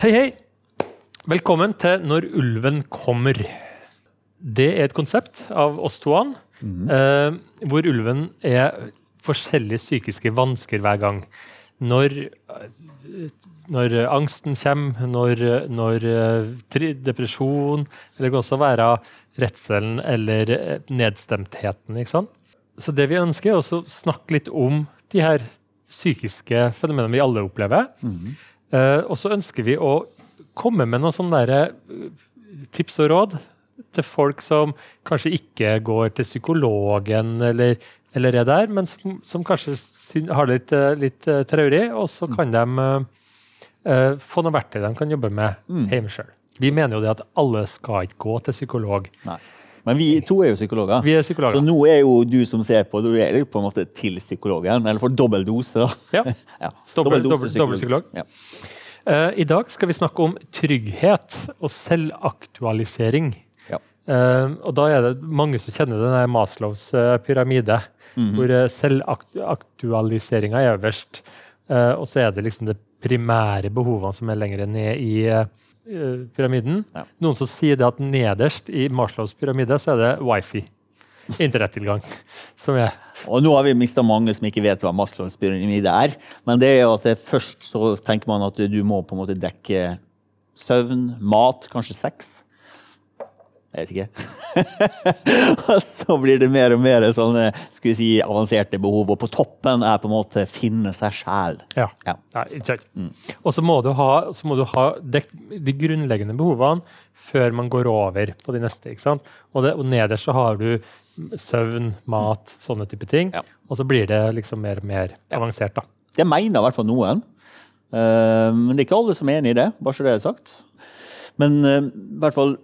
Hei, hei! Velkommen til Når ulven kommer. Det er et konsept av oss toene, eh, hvor ulven er forskjellige psykiske vansker hver gang. Når, når angsten kommer, når, når eh, depresjon Eller det kan også være redselen eller eh, nedstemtheten. ikke sant? Så det vi ønsker, er å snakke litt om de her psykiske fenomenene vi alle opplever. Eh, og så ønsker vi å komme med noen sånne der, eh, tips og råd til folk som kanskje ikke går til psykologen eller, eller er der, men som, som kanskje har det litt, eh, litt eh, traurig, og så kan de eh, eh, få noen verktøy de kan jobbe med hjemme sjøl. Vi mener jo det at alle skal ikke gå til psykolog. Nei. Men vi to er jo psykologer. Vi er psykologer. Så nå er jo du som ser på, du er jo på en måte til psykologen. Eller får dobbel dose, da. Ja. Ja, Dobbel- dose dobbel- psykolog. Ja. Uh, I dag skal vi snakke om trygghet og selvaktualisering. Ja. Uh, og da er det mange som kjenner denne Maslows uh, pyramide, Mhm. hvor uh, selvaktualiseringa er øverst. Og så er det liksom de primære behovene som er lenger ned i pyramiden. Ja. Noen som sier det at nederst i Marshalls pyramide så er det wifi. Internettilgang. Som er Og nå har vi mista mange som ikke vet hva Maslows pyramide er. Men det er jo at det først så tenker man at du må på en måte dekke søvn, mat, kanskje sex. Jeg vet ikke. og så blir det mer og mer sånne skal vi si, avanserte behov. Og på toppen er på en måte finne seg sjæl. Ja. Ja. Sant. Og så må du ha, må du ha dekt de grunnleggende behovene før man går over på de neste. ikke sant? Og, det, og nederst så har du søvn, mat, sånne type ting. Ja. Og så blir det liksom mer og mer avansert. da. Det mener i hvert fall noen. Uh, men det er ikke alle som er enig i det, bare så det er sagt. Men uh, i hvert fall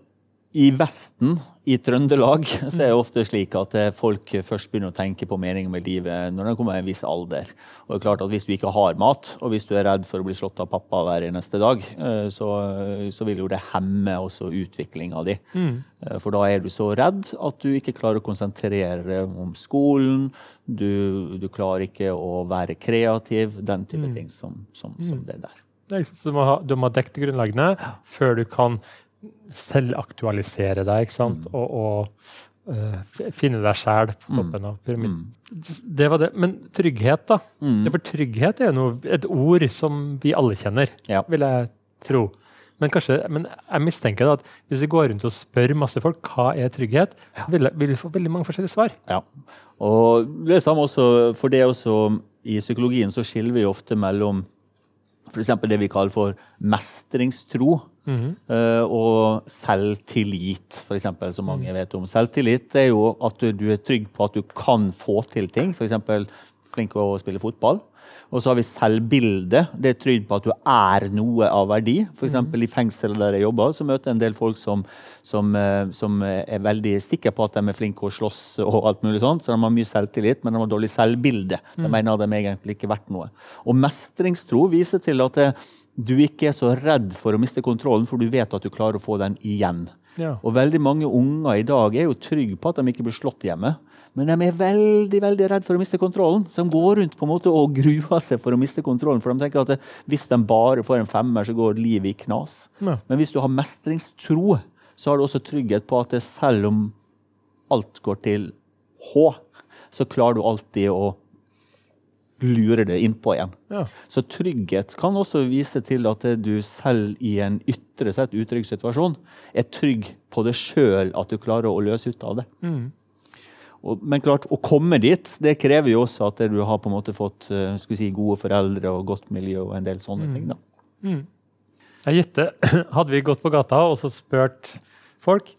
i Vesten, i Trøndelag, så er det ofte slik at eh, folk først begynner å tenke på meningen med livet når de kommer i en viss alder. Og det er klart at Hvis du ikke har mat, og hvis du er redd for å bli slått av pappa hver eneste dag, eh, så, så vil jo det hemme også utviklinga di. Mm. For da er du så redd at du ikke klarer å konsentrere deg om skolen. Du, du klarer ikke å være kreativ. Den type ting som, som, som det der. Det er? Så du må ha, du må ha dekt det grunnleggende før du kan selvaktualisere deg ikke sant? og, og uh, finne deg sjæl på toppen av pyramiden. Det var det. Men trygghet, da. Ja, for trygghet er jo noe, et ord som vi alle kjenner, Ja. vil jeg tro. Men, kanskje, men jeg mistenker at hvis vi går rundt og spør masse folk hva er trygghet, ja. vil, vil vi få veldig mange forskjellige svar. Ja. Og det samme også, for det også I psykologien så skiller vi ofte mellom f.eks. det vi kaller for mestringstro. Eh, og selvtillit, f.eks., som mange vet om. Selvtillit er jo at du, er trygg på at du kan få til ting. F.eks. flink til å spille fotball. Og så har vi selvbilde. Det er trygg på at du er noe av verdi. F.eks. i fengselet der jeg jobber, så møter jeg en del folk som, som, eh, som er veldig sikre på at de er flinke til å slåss og alt mulig sånt. Så de har mye selvtillit, men de har dårlig selvbilde. De mener at de egentlig ikke er verdt noe. Og mestringstro viser til at det, du ikke er så redd for å miste kontrollen, for du vet at du klarer å få den igjen. Ja. Og veldig mange unger i dag er jo trygge på at de ikke blir slått hjemme. Men de er veldig veldig redd for å miste kontrollen. Så de går rundt på en måte og gruer seg for å miste kontrollen. For de tenker at hvis de bare får en femmer, så går livet i knas. Ja. Men hvis du har mestringstro, så har du også trygghet på at selv om alt går til H, så klarer du alltid å lure det innpå igjen. Ja. Så trygghet kan også vise til at du selv i en ytre sett utrygg situasjon er trygg på det sjøl at du klarer å løse ut av det. Og, men klart, å komme dit det krever jo også at du har på en måte fått eh, si, gode foreldre og godt miljø og en del sånne ting. da. Jeg gjetter, Hadde vi gått på gata og så spurt folk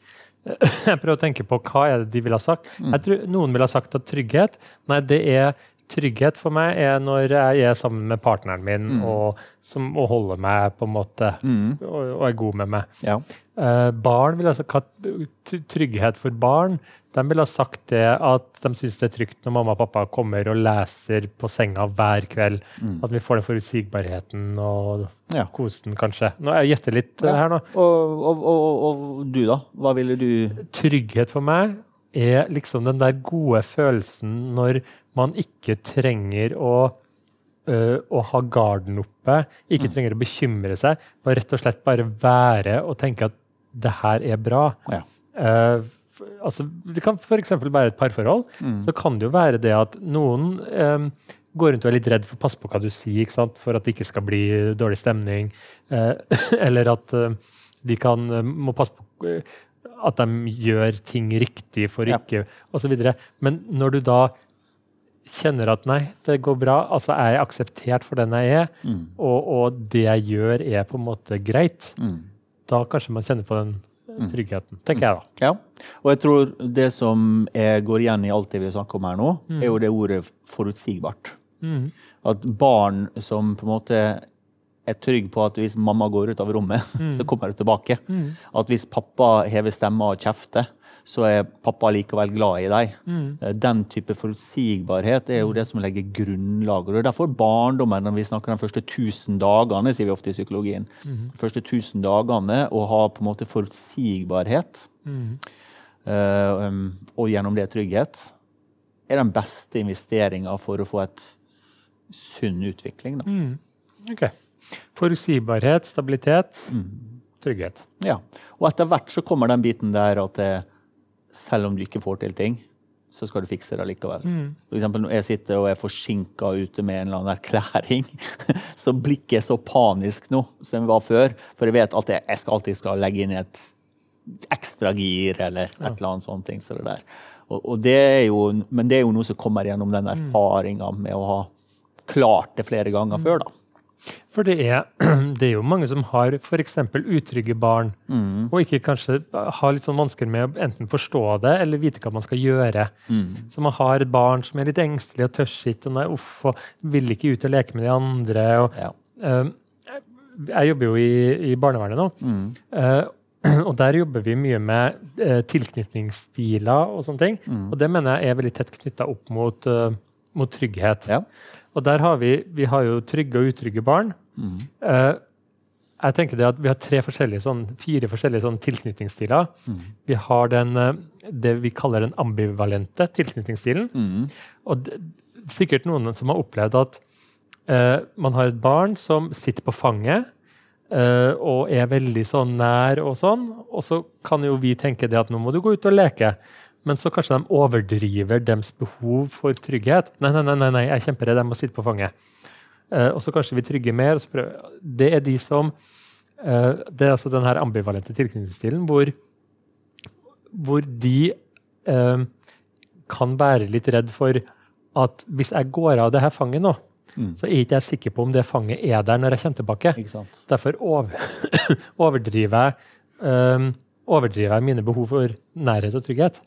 Jeg prøver å tenke på hva er det de ville ha sagt. Jeg tror Noen ville ha sagt at trygghet Nei, det er trygghet for meg er når jeg er sammen med partneren min og, som, og holder meg på en måte og, og er god med meg. Ja. Eh, barn vil altså, Trygghet for barn de vil ha sagt det at de syns det er trygt når mamma og pappa kommer og leser på senga hver kveld. At vi får den forutsigbarheten og Ja. kosen, kanskje. Nå Jeg gjetter litt ja. her nå. Og, og, og, og du, da? Hva ville du Trygghet for meg er liksom den der gode følelsen når man ikke trenger å øh, å ha garden oppe, ikke trenger å bekymre seg, bare rett og slett bare være og tenke at det her er bra. Ja. Uh, altså, det kan f.eks. være et parforhold. Så kan det jo være det at noen um, går rundt og er litt redd for å passe på hva du sier, for at det ikke skal bli dårlig stemning. Uh, eller at uh, de kan, eh, må passe på eh, at de gjør ting riktig for Ja. ikke osv. Men når du da kjenner at nei, det går bra, altså er jeg akseptert for den jeg er, og, og det jeg gjør er på en måte greit, da kanskje man kjenner på den eh, tryggheten, tenker jeg da. Ja, og jeg tror det som går igjen i alt det vi snakker om her nå, Mm. er jo det ordet forutsigbart. At barn som på en måte er trygg på at hvis mamma går ut av rommet, Mm. så kommer hun tilbake. At hvis pappa hever stemma og kjefter, så er pappa likevel glad i deg. Mm. Eh, Den type forutsigbarhet er jo det som legger grunnlaget. Og det er derfor barndommen, når vi snakker de første 1000 dagene, sier vi ofte i psykologien, de første 1000 dagene, å ha på en måte forutsigbarhet, mm. um, og gjennom det trygghet, er den beste investeringa for å få et sunn utvikling. Da. Ok. Forutsigbarhet, stabilitet, trygghet. Ja. Og etter hvert så kommer den biten der at det, selv om du ikke får til ting, så skal du fikse det likevel. For eksempel når jeg sitter og er forsinka ute med en eller annen erklæring, så blir jeg så panisk nå som jeg var før. For jeg vet at jeg, jeg skal alltid skal legge inn et ekstra gir eller et eller annet sånt. ting, så det der. Og, og det er jo, men det er jo noe som kommer gjennom den erfaringa med å ha klart det flere ganger før. da. For det er, det er jo mange som har f.eks. utrygge barn, og ikke kanskje har litt sånn vansker med å enten forstå det eller vite hva man skal gjøre. Så man har et barn som er litt engstelig og tør ikke, og nei, uff, og vil ikke ut og leke med de andre. og Ja. uh, jeg jobber jo i, i barnevernet nå. Eh, og der jobber vi mye med uh, tilknytningsstiler og sånne ting. Og det mener jeg er veldig tett knytta opp mot, eh, mot trygghet. Ja. Og der har vi, vi har jo trygge og utrygge barn. Eh, jeg tenker det at Vi har tre forskjellige, sånn, fire forskjellige sånn tilknytningsstiler. Vi har den, eh, det vi kaller den ambivalente tilknytningsstilen. Og det, sikkert noen som har opplevd at eh, man har et barn som sitter på fanget Uh, og er veldig sånn nær og sånn, og så kan jo vi tenke det at nå må du gå ut og leke. Men så kanskje de overdriver deres behov for trygghet. Nei, nei, nei, nei, jeg er kjemperedd, jeg må sitte på fanget. Eh, og så kanskje vi trygger mer. Det er de som eh, Det er altså den her ambivalente tilknytningsstilen hvor, hvor de eh, kan være litt redd for at hvis jeg går av det her fanget nå, så er ikke jeg sikker på om det fanget er der når jeg kommer tilbake. Derfor over, overdriver jeg um, overdriver jeg mine behov for nærhet og trygghet.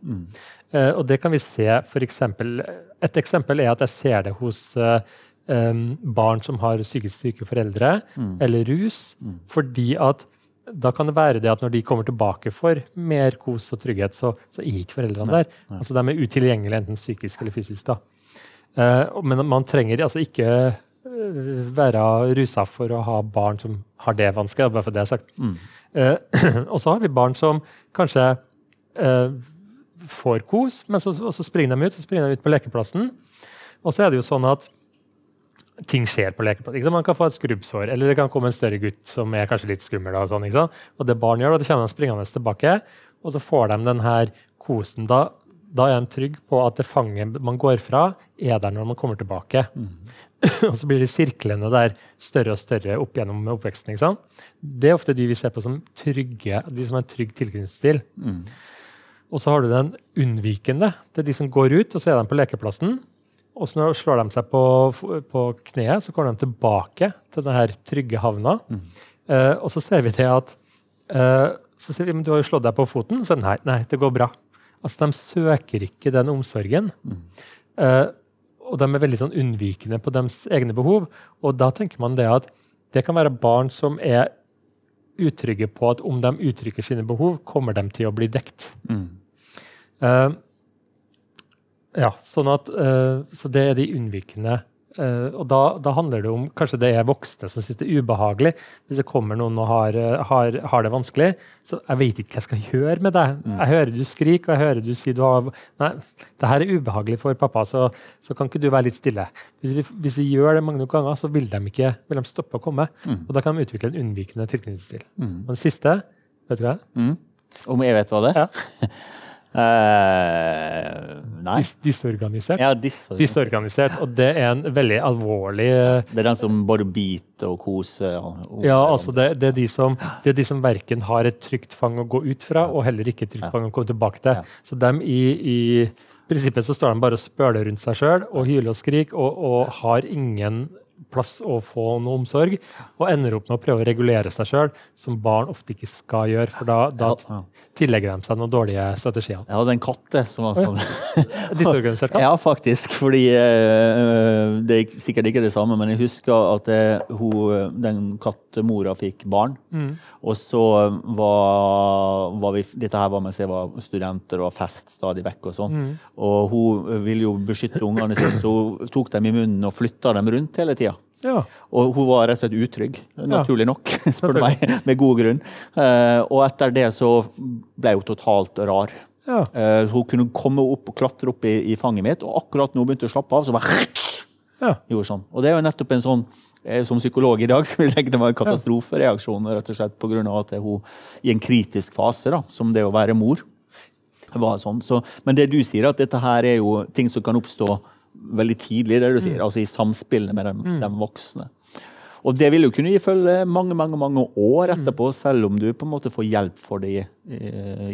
Eh, og det kan vi se for eksempel, Et eksempel er at jeg ser det hos uh, um, barn som har psykisk syke foreldre, eller rus. Fordi at da kan det være det at når de kommer tilbake for mer kos og trygghet, så, så er ikke foreldrene der. Altså De er utilgjengelige enten psykisk eller fysisk. da. Uh, men man trenger altså ikke være rusa for å ha barn som har det vanskelig. bare for det jeg har sagt. Eh, og så har vi barn som kanskje eh, får kos, men så, så springer de ut så springer de ut på lekeplassen. Og så er det jo sånn at ting skjer på lekeplassen. Man kan få et skrubbsår, eller det kan komme en større gutt som er kanskje litt skummel. Og, sånn, og det barn gjør, og det kommer de springende tilbake, og så får de den her kosen. Da, da er de trygge på at det fanget man går fra, er der når man kommer tilbake. og så blir de sirklene der større og større opp gjennom oppveksten. ikke sant? Det er ofte de vi ser på som trygge, de som har en trygg tilknytningsstil. Og så har du den unnvikende. Det er de som går ut, og så er de på lekeplassen. Og så når slår de seg på, på kneet, så går de tilbake til denne trygge havna. Eh, og så ser vi det at uh, så sier vi, men du har jo slått deg på foten. Så nei, nei, det går bra. Altså, De søker ikke den omsorgen. Eh, og de er veldig sånn unnvikende på deres egne behov. Og da tenker man det at det kan være barn som er utrygge på at om de uttrykker sine behov, kommer de til å bli dekt. Eh, ja, sånn at, eh, så det er de unnvikende Eh, og da, da, handler det om kanskje det er voksne som syns det er ubehagelig. Hvis det kommer noen og har, eh, har, har, det vanskelig, så jeg vet ikke hva jeg skal gjøre med deg. Mm. Jeg hører du skriker, og jeg hører du sier du har Nei, det her er ubehagelig for pappa, så, så kan ikke du være litt stille. Hvis vi, hvis vi, gjør det mange nok ganger, så vil de ikke vil de stoppe å komme. Mm. Og da kan de utvikle en unnvikende tilknytningsstil. Mm. Og den siste, vet du hva? Mm. Om jeg vet hva det er? Ja. Uh, nei. Dis disorganisert. Ja, disorganisert. disorganisert. Og det er en veldig alvorlig uh, Det er den som bare biter og koser? Og, ja, altså det, det, er de som, det er de som verken har et trygt fang å gå ut fra, og heller ikke et trygt fang å komme tilbake til. Ja. Så dem i, i, prinsippet så står de bare og spøler rundt seg sjøl og hyler og skriker og, og har ingen plass å få noe omsorg, og ender opp med å prøve å regulere seg sjøl, som barn ofte ikke skal gjøre. For da, da tillegger de seg noen dårlige strategier. Jeg hadde en katt som var sånn. Disorganisert katt? Ja, faktisk. Fordi uh, Det er sikkert ikke det samme, men jeg husker at det, hun, den kattemora fikk barn. Mm. Og så var, var, vi Dette her var mens jeg var studenter og fest stadig vekk. Og sånn. Mm. Og hun ville jo beskytte ungene sine, så hun tok dem i munnen og flytta dem rundt hele tida. Ja. Og hun var rett og slett utrygg, naturlig nok, spør du meg, med god grunn. Uh, og etter det så ble hun totalt rar. Ja. Uh, hun kunne komme opp og klatre opp i, i, fanget mitt, og akkurat når hun begynte å slappe av, så bare ja. sånn. Og det er jo nettopp en sånn eh, som psykolog i dag skal vi legge det var en katastrofereaksjon rett og slett av at hun i en kritisk fase, da, som det å være mor, var sånn. Så, men det du sier, at dette her er jo ting som kan oppstå veldig tidlig, det du sier, mm. altså i samspillet med de, mm. de voksne. Og det vil jo kunne gi følge mange mange, mange år mm. etterpå, selv om du på en måte får hjelp for det i,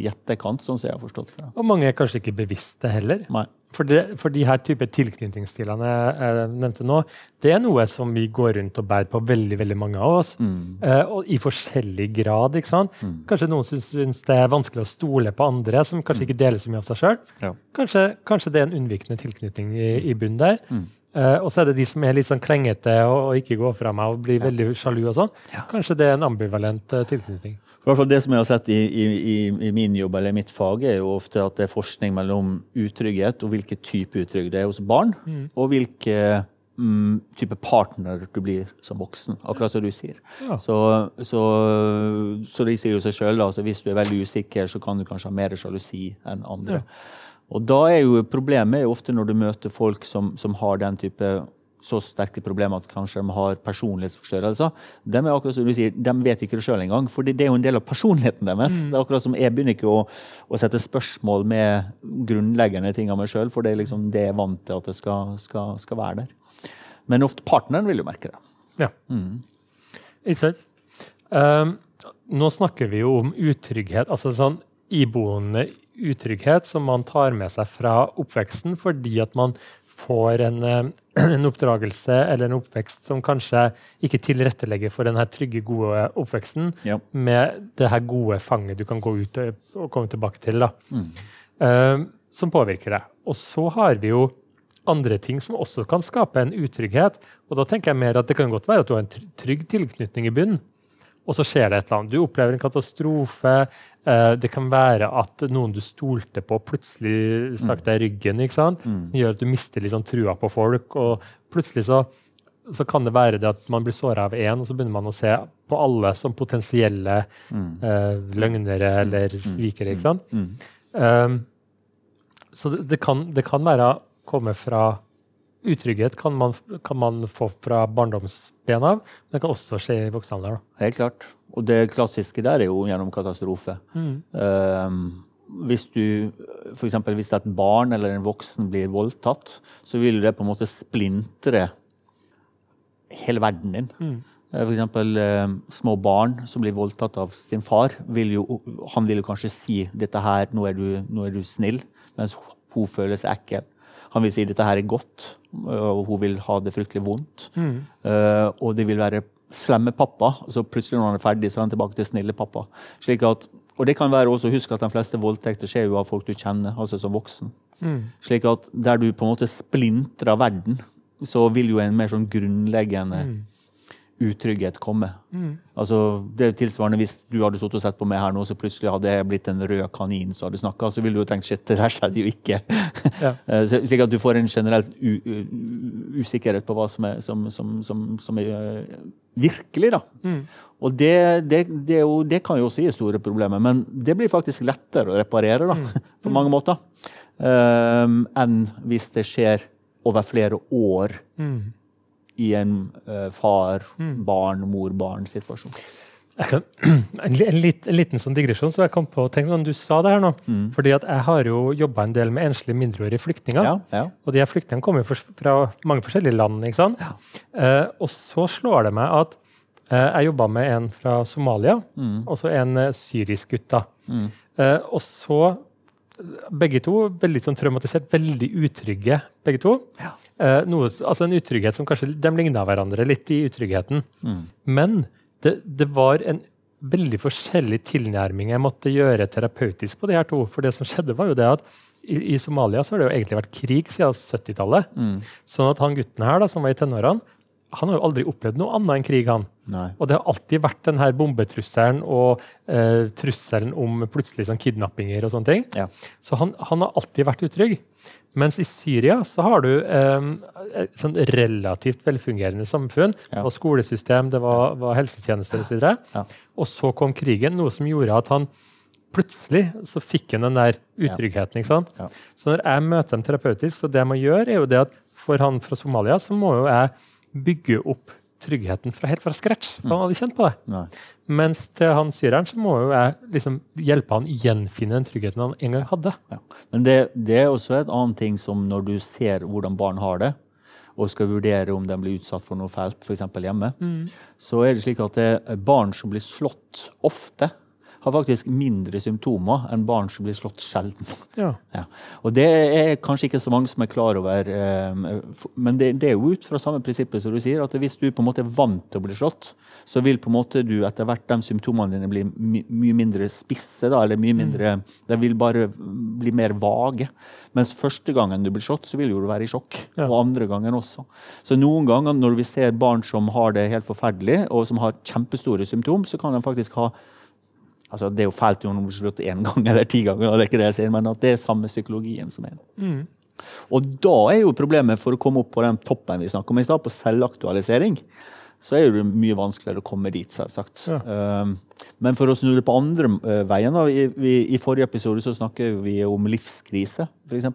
i etterkant. sånn som jeg har forstått det. Og mange er kanskje ikke bevisste heller. Nei. For, det, for de her type tilknytningsstilene jeg nevnte nå, det er noe som vi går rundt og bærer på veldig veldig mange av oss. Mm. Uh, og i forskjellig grad. ikke sant? Mm. Kanskje noen syns det er vanskelig å stole på andre, som kanskje mm. ikke deler så mye av seg sjøl. Ja. Kanskje, kanskje, det er en unnvikende tilknytning i, i bunnen der. Mm. Uh, og så er det de som er litt sånn klengete og, og ikke går fra meg og blir ja. veldig sjalu. og sånn. Ja. Kanskje det er en ambivalent uh, tilknytning. I hvert fall Det som jeg har sett i, i, i, min jobb eller mitt fag, er jo ofte at det er forskning mellom utrygghet og hvilken type utrygg det er hos barn, mm. og hvilken mm, type partner du blir som voksen. Akkurat som du sier. Ja. Så, så, så, de sier jo seg sjøl altså hvis du er veldig usikker, så kan du kanskje ha mer sjalusi enn andre. Ja. Og da er jo problemet er jo ofte når du møter folk som, som har den type så sterke problemer at kanskje de har personlighetsforstyrrelser. De er akkurat som du sier, de vet ikke det sjøl engang, for det er jo en del av personligheten deres. Mm. Det er akkurat som Jeg begynner ikke å, å sette spørsmål med grunnleggende ting av meg sjøl, for det er liksom det jeg er vant til at det skal, skal, skal være der. Men ofte partneren vil jo merke det. Ja. Mm. Um, nå snakker vi jo om utrygghet. altså sånn iboende utrygghet som man tar med seg fra oppveksten fordi at man får en, eh, en, oppdragelse eller en oppvekst som kanskje ikke tilrettelegger for den trygge, gode oppveksten ja. med det her gode fanget du kan gå ut og komme tilbake til. mm. uh, Som påvirker deg. Og så har vi jo andre ting som også kan skape en utrygghet. Og da tenker jeg mer at det kan godt være at du har en trygg tilknytning i bunnen og så skjer det et eller annet. Du opplever en katastrofe. Eh, det kan være at noen du stolte på, plutselig stakk deg i ryggen. ikke sant? Mm. Som gjør at du mister sånn trua på folk. og plutselig så, så kan det være det at man blir såra av én, og så begynner man å se på alle som potensielle mm. uh, løgnere eller mm. svikere. ikke sant? Um, så det, det, kan, det, kan, være komme fra Utrygghet kan man, kan man få fra barndomsben av, men det kan også skje i voksen alder. Helt klart. Og det klassiske der er jo gjennom katastrofe. Mm. Um, hvis du, eksempel, hvis et barn eller en voksen blir voldtatt, så vil det på en måte splintre hele verden din. Mm. F.eks. for eksempel eh, små barn som blir voldtatt av sin far. Vil jo, han vil jo kanskje si dette her, nå er du, nå er du snill, mens hun føler seg ekkel. Han vil si dette her er godt, og hun vil ha det fryktelig vondt. Mm. Uh, og det vil være slemme pappa. og så Plutselig når han er ferdig, så er han tilbake til snille pappa. Slik at, og det kan være også, Husk at de fleste voldtekter skjer jo av folk du kjenner, altså som voksen. Mm. Slik at der du på en måte splintrer verden, så vil jo en mer sånn grunnleggende mm. Utrygghet komme. Altså, det er tilsvarende Hvis du hadde stått og sett på meg her nå, så plutselig hadde jeg blitt en rød kanin som hadde snakka, så ville du jo tenkt shit, det der skjedde jo ikke. Ja. Eh, Slik at du får en u usikkerhet på hva som er, som, som, som, som er eh, virkelig. da. Og det, det, det, jo, det kan jo også gi store problemer, men det blir faktisk lettere å reparere da, på mange måter. Um, enn hvis det skjer over flere år i en eh, far-barn-mor-barn-situasjon. Kan, en, li- en, liten sånn digresjon så jeg kom på, tenk sånn, Du sa det her nå. fordi at jeg har jo jobba en del med enslige mindreårige flyktninger. Ja, ja. Og de her flyktningene kommer jo fra mange forskjellige land. ikke sant? Eh, og så slår det meg at eh, jeg jobba med en fra Somalia, og så en eh, syrisk gutt. da. Eh, og så begge to veldig sånn traumatisert, veldig utrygge, begge to. Eh, noe, altså En utrygghet som kanskje de ligna hverandre litt i utryggheten. Men det, det var en veldig forskjellig tilnærming jeg måtte gjøre terapeutisk på de her to. For det som skjedde var jo det at i, i Somalia så har det jo egentlig vært krig siden 70-tallet. Sånn at han gutten her da, som var i tenårene, han har jo aldri opplevd noe annet enn krig. han. Nei. Og det har alltid vært den her bombetrusselen og eh, trusselen om plutselig sånn kidnappinger og sånne ting. Ja. Så han, han har alltid vært utrygg. Mens i Syria så har du eh, et sånn relativt velfungerende samfunn. Ja. Det var skolesystem, det var, var helsetjenester osv. Ja. Og så kom krigen, noe som gjorde at han plutselig så fikk han den der utryggheten. ikke sant? Ja. Så når jeg møter dem terapeutisk, så det jeg må gjøre, er jo det at for han fra Somalia så må jo jeg bygge opp tryggheten fra helt fra scratch. For han hadde kjent på det. Nei. Mens til han syreren så må jo jeg liksom hjelpe han gjenfinne den tryggheten han en gang hadde. Ja. Men det, det er også et annet ting som når du ser hvordan barn har det, og skal vurdere om de blir utsatt for noe fælt, f.eks. hjemme, så er det slik at det er barn som blir slått ofte, har faktisk mindre symptomer enn barn som blir slått sjelden. Ja. Ja. Og det er kanskje ikke så mange som er klar over, eh, men det, det er jo ut fra samme prinsippet som du sier, at hvis du på en måte er vant til å bli slått, så vil på en måte du etter hvert de symptomene dine bli my, mye mindre spisse, da, eller mye mindre, de vil bare bli mer vage. Mens første gangen du blir slått, så vil jo du være i sjokk, Ja. og andre gangen også. Så noen ganger når vi ser barn som har det helt forferdelig, og som har kjempestore symptom, så kan de faktisk ha Altså, det er jo fælt om du slutter én gang eller ti ganger, det er ikke det jeg sier, men at det er samme psykologien som er. Og da er jo problemet for å komme opp på den toppen vi snakket om i stad, på selvaktualisering, så er det mye vanskeligere å komme dit, selvsagt. Ja. Um, men for å snu det på andre uh, veien, da, i, vi, i forrige episode så snakker vi om livskrise, f.eks.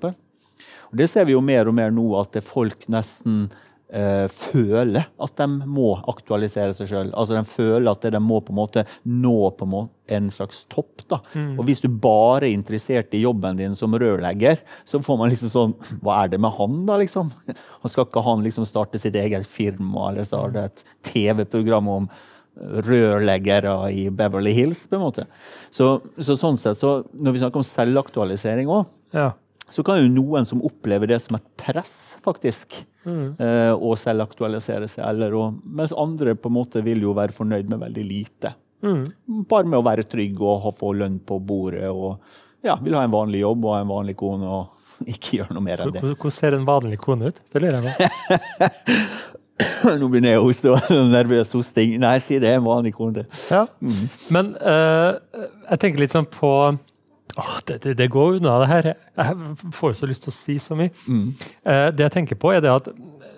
Og det ser vi jo mer og mer nå, at det folk nesten eh, føler at de må aktualisere seg sjøl. Altså de føler at de må på en måte nå på en, måte en slags topp. da. Og hvis du bare er interessert i jobben din som rørlegger, så får man liksom sånn Hva er det med han, da, liksom? Han skal ikke han liksom starte sitt eget firma eller starte et TV-program om rørleggere i Beverly Hills, på en måte. Så, så sånn sett, så når vi snakker om selvaktualisering òg, Ja. så kan jo noen som opplever det som et press, faktisk, eh, å selvaktualisere seg. Eller og, mens andre på en måte vil jo være fornøyd med veldig lite. Bare med å være trygg og ha, få lønn på bordet og ja, vil ha en vanlig jobb og en vanlig kone og ikke gjøre noe mer enn det. Hvordan ser en vanlig kone ut? Det lurer jeg på. Nå begynner jeg å hoste og nervøs hosting. Nei, si det en vanlig kone. Ja. Men uh, jeg tenker litt sånn på Åh, det, det, det går unna, det her. Jeg får så lyst til å si så mye. Eh, det jeg tenker på, er det at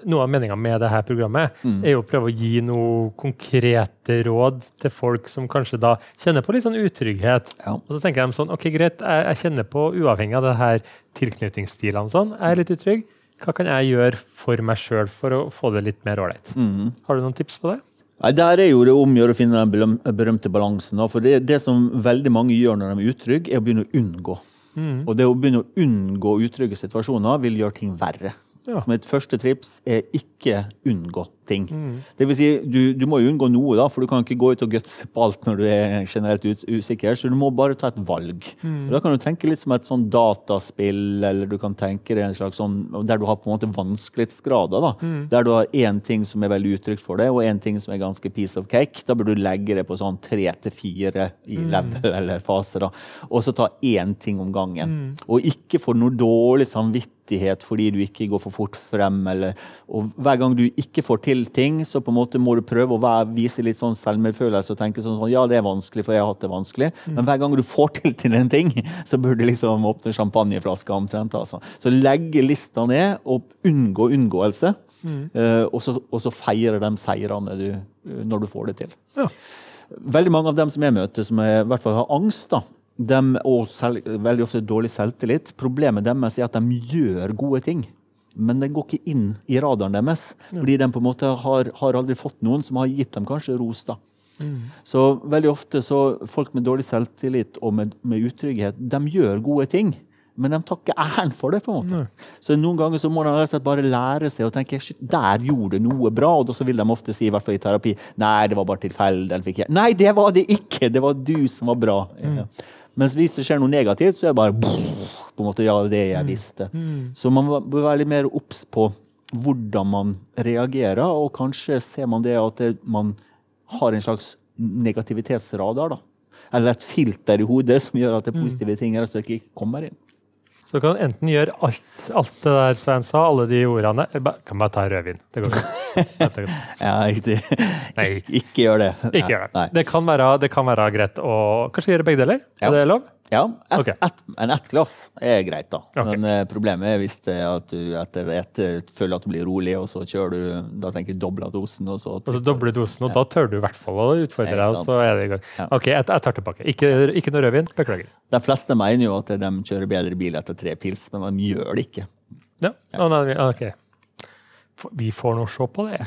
noe av meninga med det her programmet er jo å prøve å gi noe konkrete råd til folk som kanskje da kjenner på litt sånn utrygghet. Ja. Og så tenker de sånn OK, greit, jeg, jeg kjenner på, uavhengig av det her tilknytningsstilene og sånn, jeg er litt utrygg. Hva kan jeg gjøre for meg sjøl for å få det litt mer ålreit? Har du noen tips på det? Nei, Der er jo det om å gjøre å finne den berømte balansen. For det, det som veldig mange gjør når de er utrygge, er å begynne å unngå. Og det å begynne å unngå utrygge situasjoner vil gjøre ting verre. Ja. som et første trips er ikke unngå ting. Det vil si, du, du må jo unngå noe, da, for du kan ikke gå ut og gutse på alt når du er generelt usikker. Så du må bare ta et valg. Og Da kan du tenke litt som et sånn dataspill, eller du kan tenke deg en slags sånn der du har på en måte vanskelighetsgrader. da. Der du har én ting som er veldig uttrykt for deg, og én ting som er ganske piece of cake. Da bør du legge det på sånn tre til fire i level eller fase. da. Og så ta én ting om gangen. Og ikke få noe dårlig samvittighet samvittighet fordi du ikke går for fort frem. Eller, og hver gang du ikke får til ting, så på en måte må du prøve å være, vise litt sånn selvmedfølelse og tenke sånn, sånn ja, det er vanskelig, for jeg har hatt det vanskelig. Mm. Men hver gang du får til til en ting, så burde du liksom åpne champagneflaska omtrent. Altså. Så legge lista ned og unngå unngåelse. Mm. Uh, og, så, og, så, feire de seirene du, når du får det til. Ja. Veldig mange av dem som jeg møter, som er, i hvert fall har angst, da, dem, og selv, veldig ofte dårlig selvtillit. Problemet deres er at de gjør gode ting. Men det går ikke inn i radaren deres. Fordi de på en måte har, har aldri fått noen som har gitt dem kanskje ros. da. Mm. Så veldig ofte så folk med dårlig selvtillit og med, med utrygghet, de gjør gode ting. Men de tar ikke æren for det. på en måte. Nei. Så Noen ganger så må de bare lære seg å tenke shit, der gjorde du noe bra. Og så vil de ofte si i hvert fall i terapi nei, det var bare tilfeldig. Nei, det var det ikke! Det var du som var bra. Mm. Ja. Mens hvis det skjer noe negativt, så er det bare på en måte, ja, det jeg mm. visste. Mm. Så man bør være litt mer obs på hvordan man reagerer, og kanskje ser man det at man har en slags negativitetsradar. da. Eller et filter i hodet som gjør at det mm. positive ting er ikke kommer inn. Så du kan enten gjøre alt, alt det der Svein sa, alle de ordene eller bare, kan bare ta rødvin. Det går godt. ja, riktig. Nei. Ikke gjør det. Ikke gjør det. Det kan, være, det kan, være, greit å kanskje gjøre begge deler. Ja. Er det lov? Ja, et, okay. et, en ett glass er greit, da. Okay. Men eh, problemet er hvis det at du etter ett føler at du blir rolig, og så kjører du da tenker dobla dosen. Og så, og så dobler dosen, og ja. da tør du i hvert fall å utfordre deg. og så er det i gang. Ja. OK, jeg, jeg tar tilbake. Ikke, ikke noe rødvin. Beklager. De fleste mener jo at de kjører bedre bil etter tre pils, men de gjør det ikke. Ja, ja. nei, ok. Vi får nå se på det.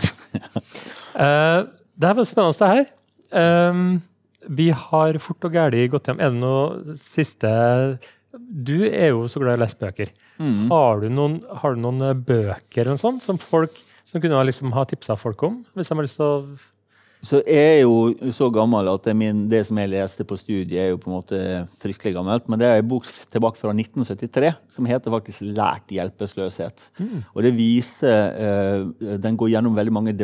uh, det her var spennende, det her. Um, vi har fort og gæli gått hjem. Er det noe siste Du er jo så glad i å lese bøker. Mm. Har, du noen, har, du noen, bøker eller noe sånt, som folk som kunne liksom ha tipsa folk om? Hvis de har lyst til å så jeg er jo så gammel at det, min, det, som jeg leste på studiet, er jo på en måte fryktelig gammelt. Men det er en bok tilbake fra 1973 som heter faktisk 'Lært hjelpeløshet'. Mm. Og det viser, uh, Den går gjennom veldig mange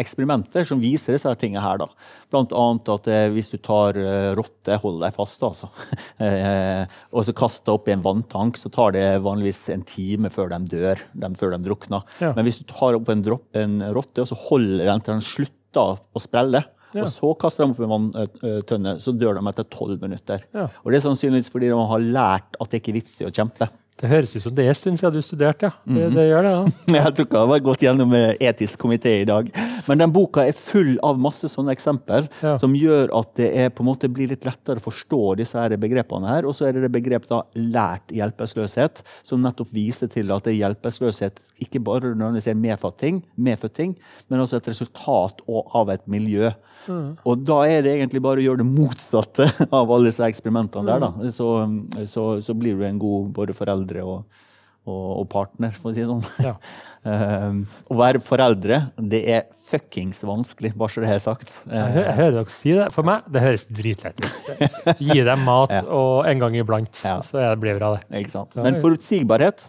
eksperimenter som viser disse tingene her. da. Blant annet at uh, hvis du tar rotte, hold deg fast, altså, og så kaster opp i en vanntank, så tar det vanligvis en time før de dør. Før de drukner. Ja. Men hvis du tar opp en, dropp, en rotte og så holder den til den slutter slutter å sprelle, ja. og så kaster de opp en vanntønne, så dør de etter tolv minutter. Ja. Og Det er sannsynligvis fordi de har lært at det ikke er vits i å kjempe. Det høres ut som det er en stund siden du studerte, ja. Det, mhm. det gjør det, ja. Jeg tror ikke det har gått gjennom etisk komité i dag. Men den boka er full av masse sånne eksempler ja. som gjør at det er, på en måte blir litt lettere å forstå disse her begrepene. her. Og så er det det begrepet da, lært hjelpeløshet, som nettopp viser til at det hjelpeløshet ikke bare nødvendigvis er medfødt ting, men også et resultat av et miljø. Mm. Og da er det egentlig bare å gjøre det motsatte av alle disse eksperimentene der. da. Mm. Så, så, så blir du en god både forelder og, og, og partner, for å si det sånn. Ja. um, å være foreldre, det er fuckings vanskelig, bare så det er sagt. Jeg, jeg, jeg, hører dere si det. For meg, det høres dritlett ut. Gi dem mat ja. og en gang iblant, ja. så blir det bra, det. Men forutsigbarhet,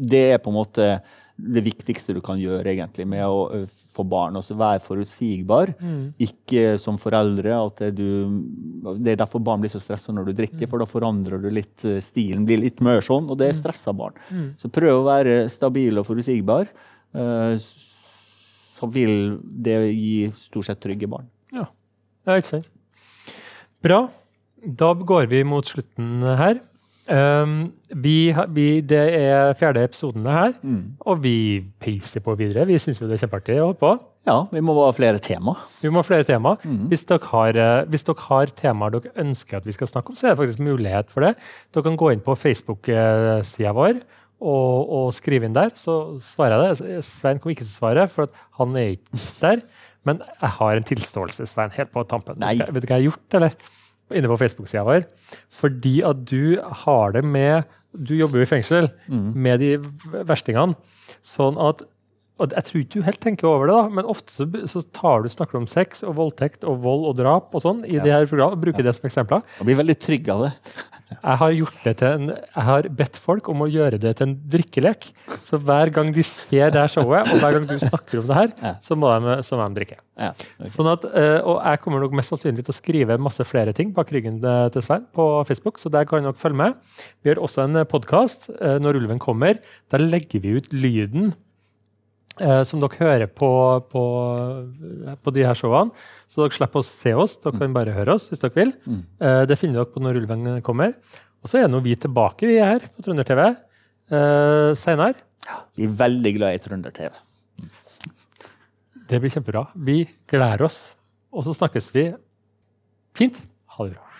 det er på en måte det viktigste du kan gjøre egentlig med å få barn. Også være forutsigbar. Mm. Ikke som foreldre at du, det er derfor barn blir så stressa når du drikker, mm. for da forandrer du litt stilen. blir litt mer sånn, Og det er mm. stressa barn. Mm. Så prøv å være stabil og forutsigbar. Så vil det gi stort sett trygge barn. Ja, er ikke sant. Bra. Da går vi mot slutten her. Um, vi, vi, det er fjerde episoden her, mm. og vi peiser på videre. Vi syns det er kjempeartig å holde på. Ja, vi må ha flere tema. Vi må ha flere tema. Mm. Hvis, dere har, eh, hvis, dere har, temaer dere ønsker at vi skal snakke om, så er det faktisk mulighet for det. Dere kan gå inn på Facebook-sida vår og, og, skrive inn der, så svarer jeg det. Svein kommer ikke til å svare, for han er ikke der. Men jeg har en tilståelse, Svein, helt på tampen. Nei. Vet du hva jeg har gjort, eller? Inne på Facebook-sida vår. Fordi at du har det med Du jobber jo i fengsel mm. med de verstingene. Sånn at og Jeg tror ikke du helt tenker over det, da, men ofte så, så tar du snakker om sex og voldtekt og vold og drap og sånn i ja. de her programmene, bruker ja. det som eksempler. Jeg blir veldig trygg av det. Jeg har, gjort det til en, jeg har bedt folk om å gjøre det til en drikkelek. Så hver gang de ser det her showet, og hver gang du snakker om det her, så må de, så må de drikke. Ja, okay. Sånn at, eh, og jeg kommer nok mest sannsynlig til å skrive masse flere ting bak ryggen til til Svein på Facebook, så der kan dere følge med. Vi har også en podkast, Når ulven kommer. Der legger vi ut lyden eh, som dere hører på, på, på de her showene. Så dere slipper å se oss, dere kan bare høre oss hvis dere vil. Eh, det finner dere på Når ulven kommer. Og så er nå vi tilbake, vi er her på Trønder-TV uh, seinere. Vi er veldig glad i Trønder-TV. Det blir kjempebra. Vi gleder oss. Og så snakkes vi fint. Ha det bra.